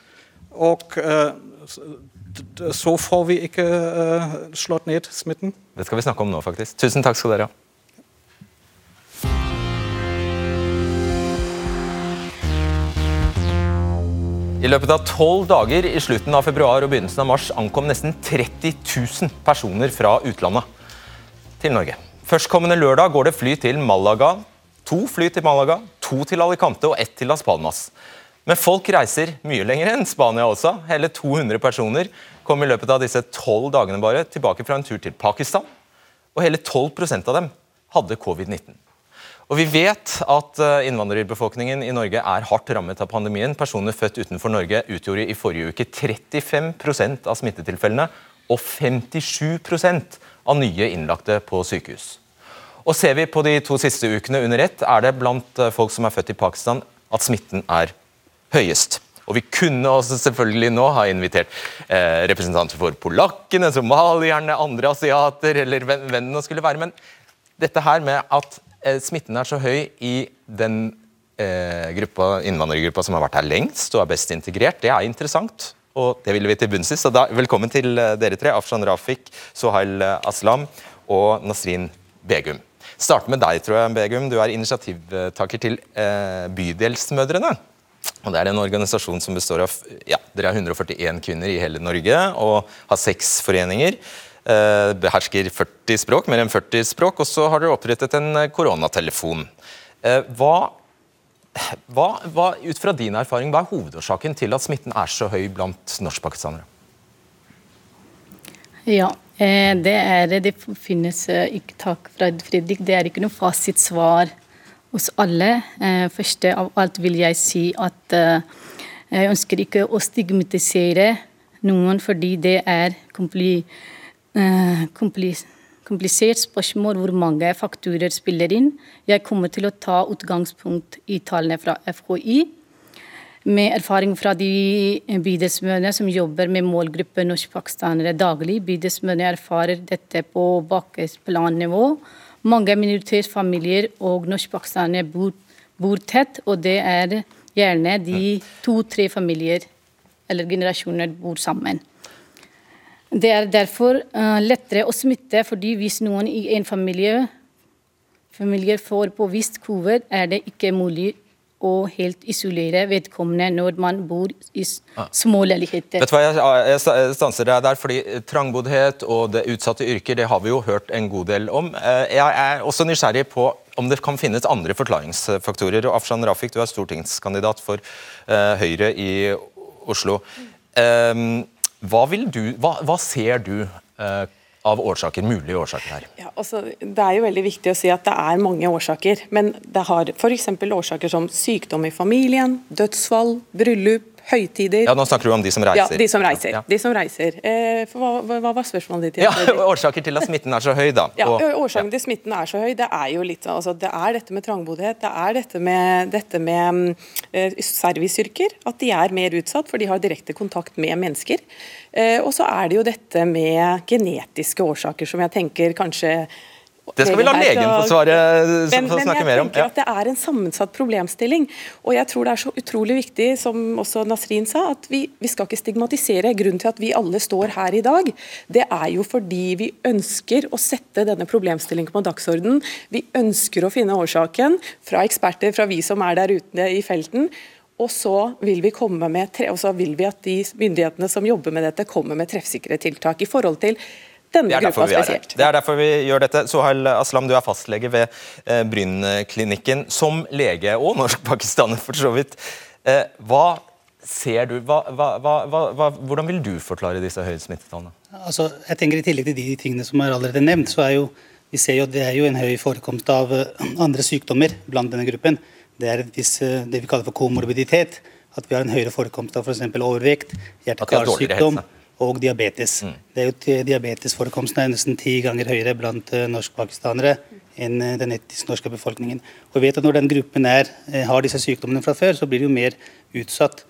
Og uh, så får vi ikke uh, slått ned smitten. Det skal vi snakke om nå, faktisk. Tusen takk skal dere ha. I løpet av tolv dager i slutten av februar og begynnelsen av mars ankom nesten 30 000 personer fra utlandet til Norge. Førstkommende lørdag går det fly til Malaga, to fly til Malaga, to til Alicante og ett til Las Palmas. Men folk reiser mye lenger enn Spania også. Hele 200 personer kom i løpet av disse tolv dagene bare tilbake fra en tur til Pakistan. Og hele 12% av dem hadde covid-19. Og Vi vet at eh, innvandrerbefolkningen i Norge er hardt rammet av pandemien. Personer født utenfor Norge utgjorde i forrige uke 35% av smittetilfellene og 57% av nye innlagte på sykehus. Og Ser vi på de to siste ukene under ett, er det blant eh, folk som er født i Pakistan at smitten er høyest. Og Vi kunne også selvfølgelig nå ha invitert eh, representanter for polakkene, somalierne, andre asiater eller venn- vennene skulle være, men dette her med at smitten er så høy i den eh, gruppa, innvandrergruppa som har vært her lengst og er best integrert, det er interessant. Og det ville vi til bunns i. Velkommen til eh, dere tre. Afshan Rafik, Sohail eh, Aslam og Nasrin Begum. Starte med deg, tror jeg, Begum. Du er initiativtaker til eh, Bydelsmødrene. Og Det er en organisasjon som består av ja, dere er 141 kvinner i hele Norge og har seks foreninger. Eh, behersker 40 språk, mer enn 40 språk, og så har dere opprettet en eh, koronatelefon. Eh, hva, hva, hva, ut fra din erfaring, hva er hovedårsaken til at smitten er så høy blant norskpakistanere? Ja, det, er, det finnes eh, ikke takk fra Fredrik, det er ikke noe fasitsvar hos alle. Første av alt vil jeg si at jeg ønsker ikke å stigmatisere Noen fordi det er kompli, eh, komplisert spørsmål hvor mange fakturer spiller inn. Jeg kommer til å ta utgangspunkt i tallene fra FHI. Med erfaring fra de bydelsmødrene som jobber med målgruppen norskpakistanere daglig. Bydelsmødrene erfarer dette på bakkeplannivå. Mange minoritetsfamilier og norskpakistanere bor, bor tett, og det er gjerne de to-tre familier eller generasjoner bor sammen. Det er derfor uh, lettere å smitte, fordi hvis noen i en familie, familie får påvist covid, er det ikke mulig å helt isolere vedkommende når man bor i små leiligheter. Vet du hva, Jeg, jeg stanser deg der, fordi trangboddhet og det utsatte yrker det har vi jo hørt en god del om. Eh, jeg er også nysgjerrig på om det kan finnes andre forklaringsfaktorer. Afshan Rafik, du er stortingskandidat for uh, Høyre i Oslo. Um, hva, du, hva, hva, ser du uh, av årsaker, mulige årsaker her? Ja, altså, det er jo veldig viktig å si at det er mange årsaker. Men det har f.eks. årsaker som sykdom i familien, dødsfall, bryllup, høytider. Ja, Nå snakker du om de som reiser. Ja, de som reiser. Ja. De som reiser. Eh, hva, hva, var spørsmålet ditt? Ja, Årsaker til at smitten er så høy, da. Ja, Årsaken til smitten er så høy, det er jo litt altså, det er dette med trangboddhet. Det er dette med, dette med uh, serviceyrker. At de er mer utsatt, for de har direkte kontakt med mennesker. Uh, og så er det jo dette med genetiske årsaker, som jeg tenker kanskje det skal vi la legen få svare, men, få snakke mer om. Men jeg tenker at Det er en sammensatt problemstilling. og jeg tror Det er så utrolig viktig, som også Nasrin sa, at vi, vi skal ikke stigmatisere. Grunnen til at vi alle står her i dag, det er jo fordi vi ønsker å sette denne problemstillingen på dagsordenen. Vi ønsker å finne årsaken fra eksperter, fra vi som er der ute i felten. Og så vil vi komme med, og så vil vi at de myndighetene som jobber med dette, kommer med treffsikre tiltak i forhold til denne gruppa spesielt. Det er derfor vi gjør dette. Sohail Aslam, du er fastlege ved eh, Bryn-klinikken. Som lege, og norsk-pakistaner for så vidt, eh, hva ser du, hva, hva, Hvordan vil du forklare disse høye smittetallene? Altså, jeg tenker I tillegg til de tingene som er allerede nevnt, så er jo vi ser jo at det er jo en høy forekomst av eh, andre sykdommer blant denne gruppen. Det er viss, det vi kaller for komorbiditet. At vi har en høyere forekomst av f.eks. overvekt, hjerte-karsykdom og diabetes. Mm. Det er jo Diabetesforekomsten er nesten ti ganger høyere blant uh, norskpakistanere enn uh, den etnisk norske befolkningen. Og vi vet at Når den gruppen er, uh, har disse sykdommene fra før, så blir de jo mer utsatt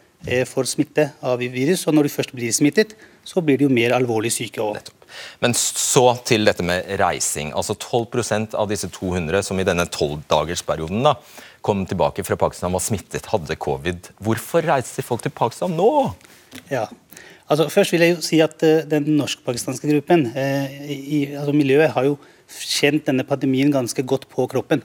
for smitte av virus. Og når de først blir smittet, så blir de jo mer alvorlig syke òg. Men så til dette med reising. Altså 12% av disse 200 som i denne tolvdagersperioden kom tilbake fra Pakistan var smittet, hadde covid. Hvorfor reiser folk til Pakistan nå? Ja, Altså, først vil jeg jo si at uh, Den norsk-pakistanske gruppen, uh, i, altså miljøet, har jo kjent denne pandemien ganske godt på kroppen.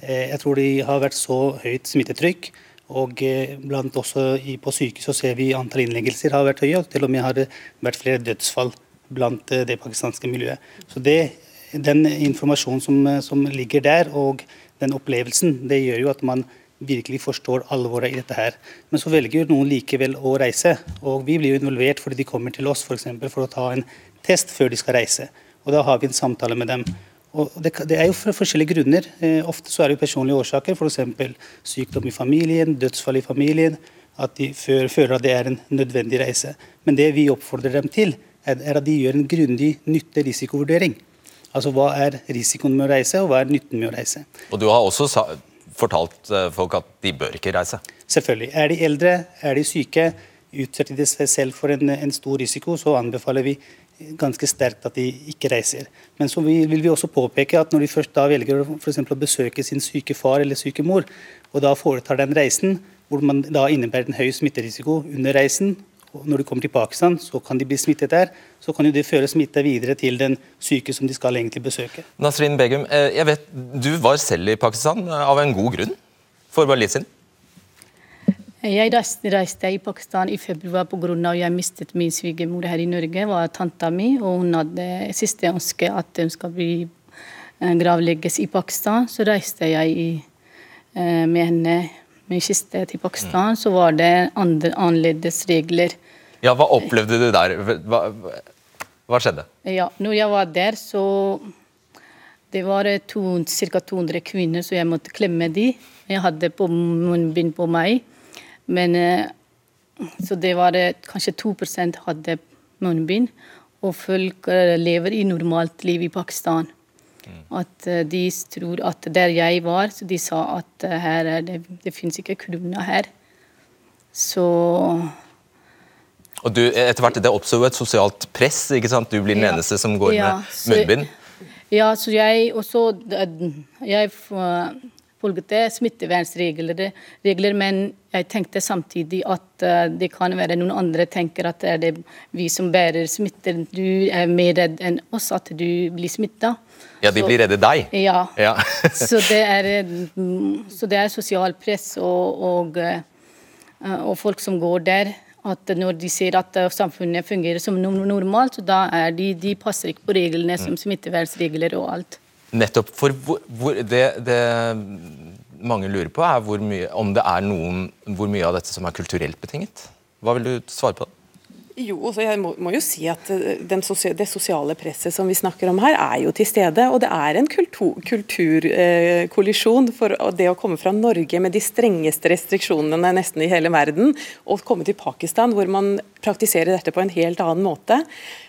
Uh, jeg tror de har vært så høyt smittetrykk. Og blant også i, på sykehus så ser vi antall innleggelser har vært høye. Til og med har det vært flere dødsfall blant det pakistanske miljøet. Så det, Den informasjonen som, som ligger der, og den opplevelsen, det gjør jo at man virkelig forstår alvoret i dette her. Men så velger noen likevel å reise. Og vi blir jo involvert fordi de kommer til oss for, eksempel, for å ta en test før de skal reise. Og da har vi en samtale med dem. Og det, det er jo for forskjellige grunner. Eh, ofte så er det jo personlige årsaker, f.eks. sykdom i familien, dødsfall i familien. At de føler at det er en nødvendig reise. Men det vi oppfordrer dem til, er, er at de gjør en grundig nytte-risikovurdering. Altså Hva er risikoen med å reise, og hva er nytten med å reise. Og Du har også fortalt eh, folk at de bør ikke reise? Selvfølgelig. Er de eldre, er de syke, utsetter de seg selv for en, en, stor risiko, så anbefaler vi ganske sterkt at de ikke reiser. Men så vil vi også påpeke at når de først da velger for å besøke sin syke far eller syke mor, og da foretar den reisen, hvor man da innebærer en høy smitterisiko under reisen, og når de kommer til Pakistan, så kan de bli smittet der. Så kan jo de føre smitta videre til den syke som de skal egentlig besøke. Nasrin Begum, eh, jeg vet, du var selv i Pakistan eh, av en god grunn for bare litt siden? Jeg reiste i Pakistan i februar pga. at jeg mistet min svigermor her i Norge. var tanta mi, og Hun hadde siste ønske at hun skal bli eh, gravlegges i Pakistan. Så reiste jeg med henne med kiste til Pakistan, så var det andre, annerledes regler. Ja, Hva opplevde du der? Hva, hva skjedde? Ja, når jeg var der, så Det var ca. 200 kvinner, så jeg måtte klemme de. Jeg hadde på munnbind på meg. Men Så det var kanskje 2% hadde munnbind. Og folk eh, lever i normalt liv i Pakistan. At eh, de tror at der jeg var, så de sa at eh, her er det, det fins ikke kroner her. Så Og du, etter hvert, Det oppstår jo et sosialt press. ikke sant? Du blir den Ja. eneste som går Ja, med munnbind. Ja, så jeg også Jeg fulgte smittevernregler, regler, men jeg tenkte samtidig at eh, det kan være noen andre tenker at det er det vi som bærer smitter. Du er mer redd enn oss at du blir smitta. Ja, de blir redde deg. Ja. Ja. så, det er, mm, så det er sosial press og, og, eh, og folk som går der. At når de ser at eh, samfunnet fungerer som normalt, så da er de, de passer ikke på reglene som smittevernregler og alt. Nettopp. For hvor, hvor det, det mange lurer på, er hvor mye, om det er noen, hvor mye av dette som er kulturelt betinget. Hva vil du svare på? det? Jo, altså jeg må, må jo si at eh, den sosia Det sosiale presset som vi snakker om her, er jo til stede. Og det er en kulturkollisjon eh, for det å komme fra Norge med de strengeste restriksjonene nesten i hele verden, og komme til Pakistan hvor man praktiserer dette på en helt annen måte.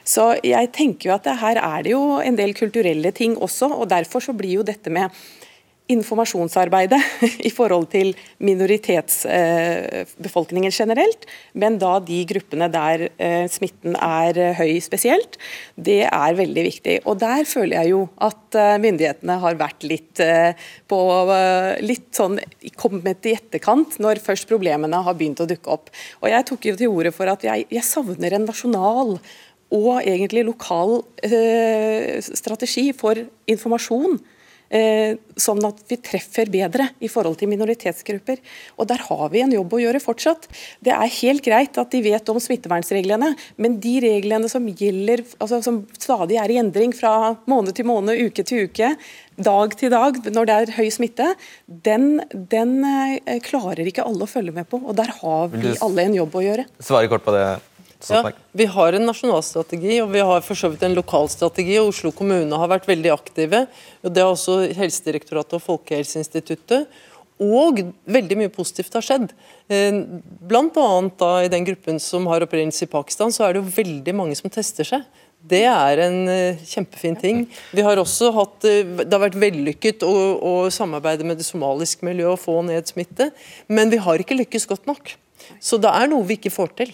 Så jeg tenker jo at det, her er det jo en del kulturelle ting også, og derfor så blir jo dette med informasjonsarbeidet i forhold til minoritetsbefolkningen generelt, men da de gruppene der eh, smitten er eh, høy spesielt, det er veldig viktig. Og der føler jeg jo at eh, myndighetene har vært litt på litt sånn kommet i etterkant når først problemene har begynt å dukke opp. Og jeg tok jo til orde for at jeg, jeg savner en nasjonal og egentlig lokal øh, strategi for informasjon. Eh, sånn at vi treffer bedre i forhold til minoritetsgrupper. Og Der har vi en jobb å gjøre fortsatt. Det er helt greit at de vet om smittevernreglene, men de reglene som gjelder, altså som stadig er i endring fra måned til måned, uke til uke, dag til dag, når det er høy smitte, den, den eh, klarer ikke alle å følge med på. Og der har vi alle en jobb å gjøre. Svare kort på det. Ja, vi har en nasjonal strategi og vi har for så vidt en lokal strategi. og Oslo kommune har vært veldig aktive. og Det har også Helsedirektoratet og Folkehelseinstituttet. Og veldig mye positivt har skjedd. Eh, Blant annet da i den gruppen som har opprinnelse i Pakistan, så er det jo veldig mange som tester seg. Det er en eh, kjempefin ting. Vi har også hatt, eh, Det har vært vellykket å, å samarbeide med det somaliske miljøet og få ned smitte, men vi har ikke lykkes godt nok. Så det er noe vi ikke får til.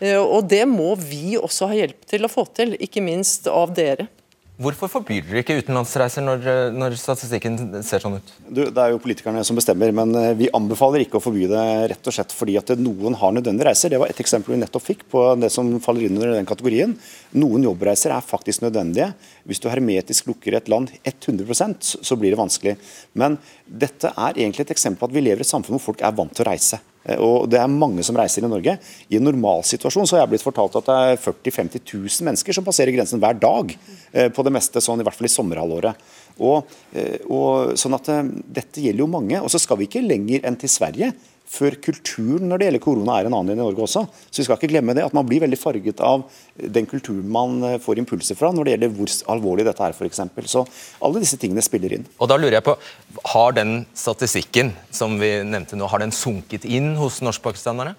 Eh, Og det må vi også ha hjelp til å få til, ikke minst av dere. Hvorfor forbyr dere ikke utenlandsreiser når, når statistikken ser sånn ut? Du, det er jo politikerne som bestemmer, men eh, vi anbefaler ikke å forby det rett og slett fordi at noen har nødvendige reiser. Det var et eksempel vi nettopp fikk på det som faller inn under den kategorien. Noen jobbreiser er faktisk nødvendige. Hvis du hermetisk lukker et land 100 så- så blir det vanskelig. Men dette er egentlig et eksempel på at vi lever i et samfunn hvor folk er vant til å reise. Eh, Og det er mange som reiser i Norge. I en normalsituasjon så har jeg blitt fortalt at det er 40 000-50 000 mennesker som passerer grensen hver dag. eh, På det meste, sånn i hvert fall i sommerhalvåret. Og, eh, og sånn at Dette gjelder jo mange. Og så skal vi ikke lenger enn til Sverige før kulturen når det gjelder korona er en annen enn i Norge også. Så vi skal ikke glemme det, at man blir veldig farget av den kulturen man eh, får impulser fra når det gjelder hvor alvorlig dette er f.eks. Så alle disse tingene spiller inn. Og da lurer jeg på, Har den statistikken som vi nevnte nå, har den sunket inn hos norskpakistanerne?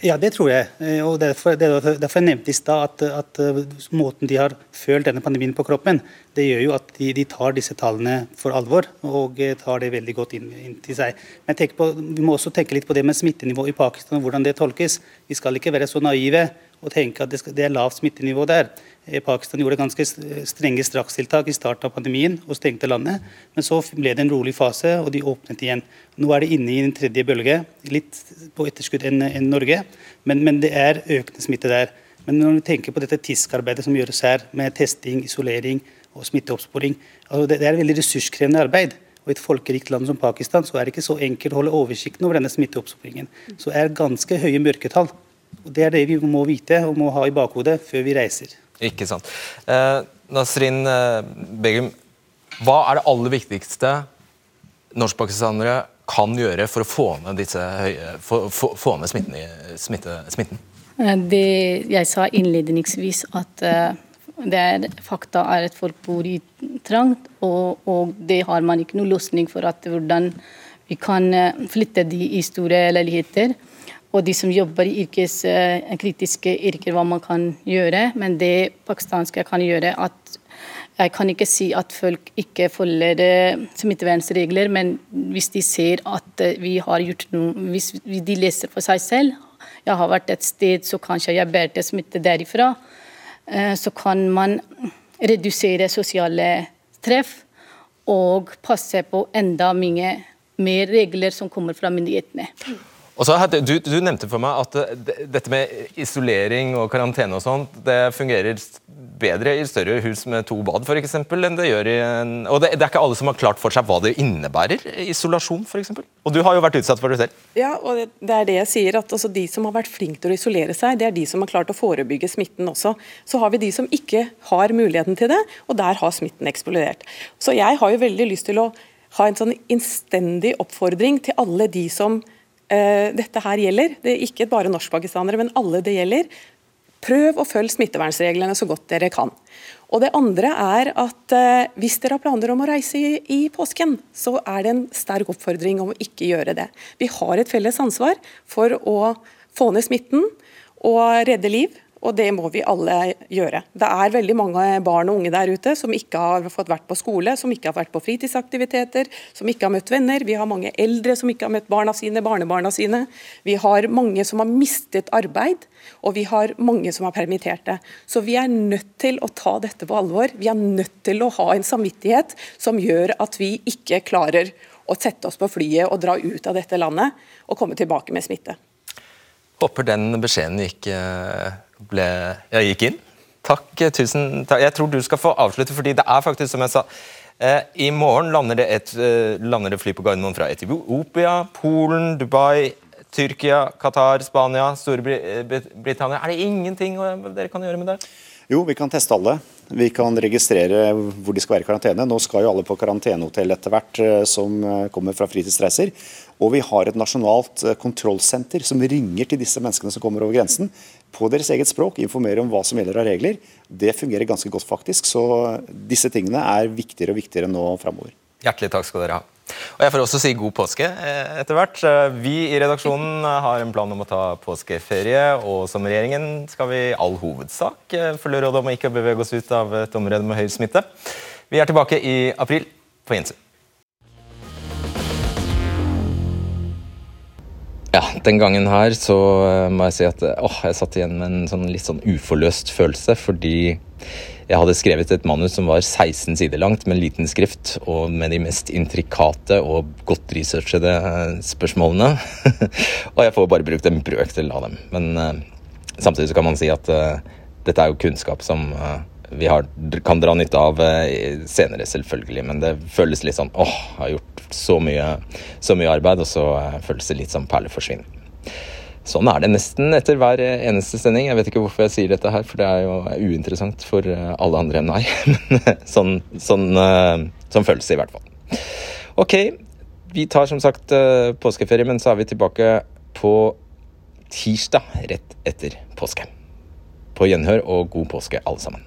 Ja, det tror jeg. Eh, og Derfor, det er derfor jeg nevnte i stad at, at eh, måten de har følt denne pandemien på kroppen, det gjør jo at de, de tar disse tallene for alvor og eh, tar det veldig godt inn, inn til seg. Men på, Vi må også tenke litt på det med smittenivå i Pakistan og hvordan det tolkes. Vi skal ikke være så naive og tenke at det, er lavt smittenivå der. Eh, Pakistan gjorde ganske strenge strakstiltak i starten av pandemien og stengte landet. Men så ble det en rolig fase, og de åpnet igjen. Nå er det inne i en tredje bølge, litt på etterskudd enn en Norge, men, men det er økende smitte der. Men når vi tenker på dette TISK-arbeidet som gjøres her, med testing, isolering og smitteoppsporing, altså det, det er veldig ressurskrevende arbeid. Og I et folkerikt land som Pakistan så er det ikke så enkelt å holde oversikten over denne smitteoppsporingen. Så er det ganske høye mørketall. Og Det er det vi må vite og må ha i bakhodet før vi reiser. Ikke sant. Eh, Nasrin eh, Begum, hva er det aller viktigste norskpakistanere kan gjøre for å få ned, disse høye, for, få, få ned smitten? Smitte, smitten? Eh, Det jeg sa innledningsvis, at eh, det er, fakta er at folk bor i trangt, og, og det har man ikke noen løsning for at hvordan vi kan flytte de i store leiligheter. Og de som jobber i yrkes, eh, kritiske yrker, hva man kan gjøre. Men det pakistanske kan gjøre, at jeg kan ikke si at folk ikke følger eh, smittevernregler, men hvis de ser at eh, vi har gjort noe Hvis de leser for seg selv Jeg har vært et sted, så kanskje jeg bærte smitte derifra. Så kan man redusere sosiale treff og passe på enda mye mer regler som kommer fra myndighetene. Og så hadde, du, du, nevnte for meg at dette med isolering og karantene og sånt, det fungerer bedre i større hus med to bad for eksempel, enn det gjør i en Og det, det, er ikke alle som har klart for seg hva det innebærer, isolasjon f.eks. Og du har jo vært utsatt for det selv. Ja, og det, det er det jeg sier, at altså, de som har vært flinke til å isolere seg, det er de som har klart å forebygge smitten også. Så har vi de som ikke har muligheten til det, og der har smitten eksplodert. Så jeg har jo veldig lyst til å ha en sånn innstendig oppfordring til alle de som dette her gjelder. Det er ikke bare norskpakistanere, men alle det gjelder. Prøv å følge smittevernreglene så godt dere kan. Og Det andre er at eh, hvis dere har planer om å reise i, i, påsken, så er det en sterk oppfordring om å ikke gjøre det. Vi har et felles ansvar for å få ned smitten og redde liv. Og det må vi alle gjøre. Det er veldig mange barn og unge der ute som ikke har fått vært på skole, som ikke har vært på fritidsaktiviteter, som ikke har møtt venner. Vi har mange eldre som ikke har møtt barna sine, barnebarna sine. Vi har mange som har mistet arbeid, og vi har mange som har permitterte. Så vi er nødt til å ta dette på alvor. Vi er nødt til å ha en samvittighet som gjør at vi ikke klarer å sette oss på flyet og dra ut av dette landet og komme tilbake med smitte. Håper den beskjeden gikk eh, ble, jeg gikk inn. Takk, tusen takk. Jeg tror du skal få avslutte, fordi det er faktisk som jeg sa eh, I morgen lander det, et, eh, lander det fly på Gardermoen fra Etiopia, Polen, Dubai, Tyrkia, Qatar, Spania, Storbritannia. Er det ingenting dere kan gjøre med det? Jo, vi kan teste alle. Vi kan registrere hvor de skal være i karantene. Nå skal jo alle på karantenehotell etter hvert eh, som eh, kommer fra fritidsreiser. Og vi har et nasjonalt eh, kontrollsenter som ringer til disse menneskene som kommer over grensen på deres eget språk, informerer om hva som gjelder av regler. Det fungerer ganske godt, faktisk. Så disse tingene er viktigere og viktigere nå framover. Hjertelig takk skal dere ha. Og Jeg får også si god påske eh, etter hvert. Eh, vi i redaksjonen har en plan om å ta påskeferie, og som regjeringen skal vi i all hovedsak eh, følge rådet om å ikke bevege oss ut av et område med høy smitte. Vi er tilbake i april. På gjensyn. Ja, Den gangen her så må jeg si at åh, jeg satt igjen med en sånn litt sånn uforløst følelse, fordi jeg hadde skrevet et manus som var 16 sider langt, med liten skrift, og med de mest intrikate og godt researchede eh, spørsmålene. og jeg får bare brukt en brøkdel av dem. Men uh, samtidig så kan man si at uh, dette er jo kunnskap som uh, vi har, kan dra nytte av senere, selvfølgelig. Men det føles litt sånn åh, jeg har gjort så mye, så mye arbeid, og så føles det litt som perleforsvinn. Sånn er det nesten etter hver eneste sending. Jeg vet ikke hvorfor jeg sier dette her, for det er jo uinteressant for eh, alle andre enn meg. Men sånn, sånn, eh, sånn føles det i hvert fall. Ok, vi tar som sagt eh, påskeferie, men så er vi tilbake på tirsdag rett etter påske. På gjenhør og god påske, alle sammen.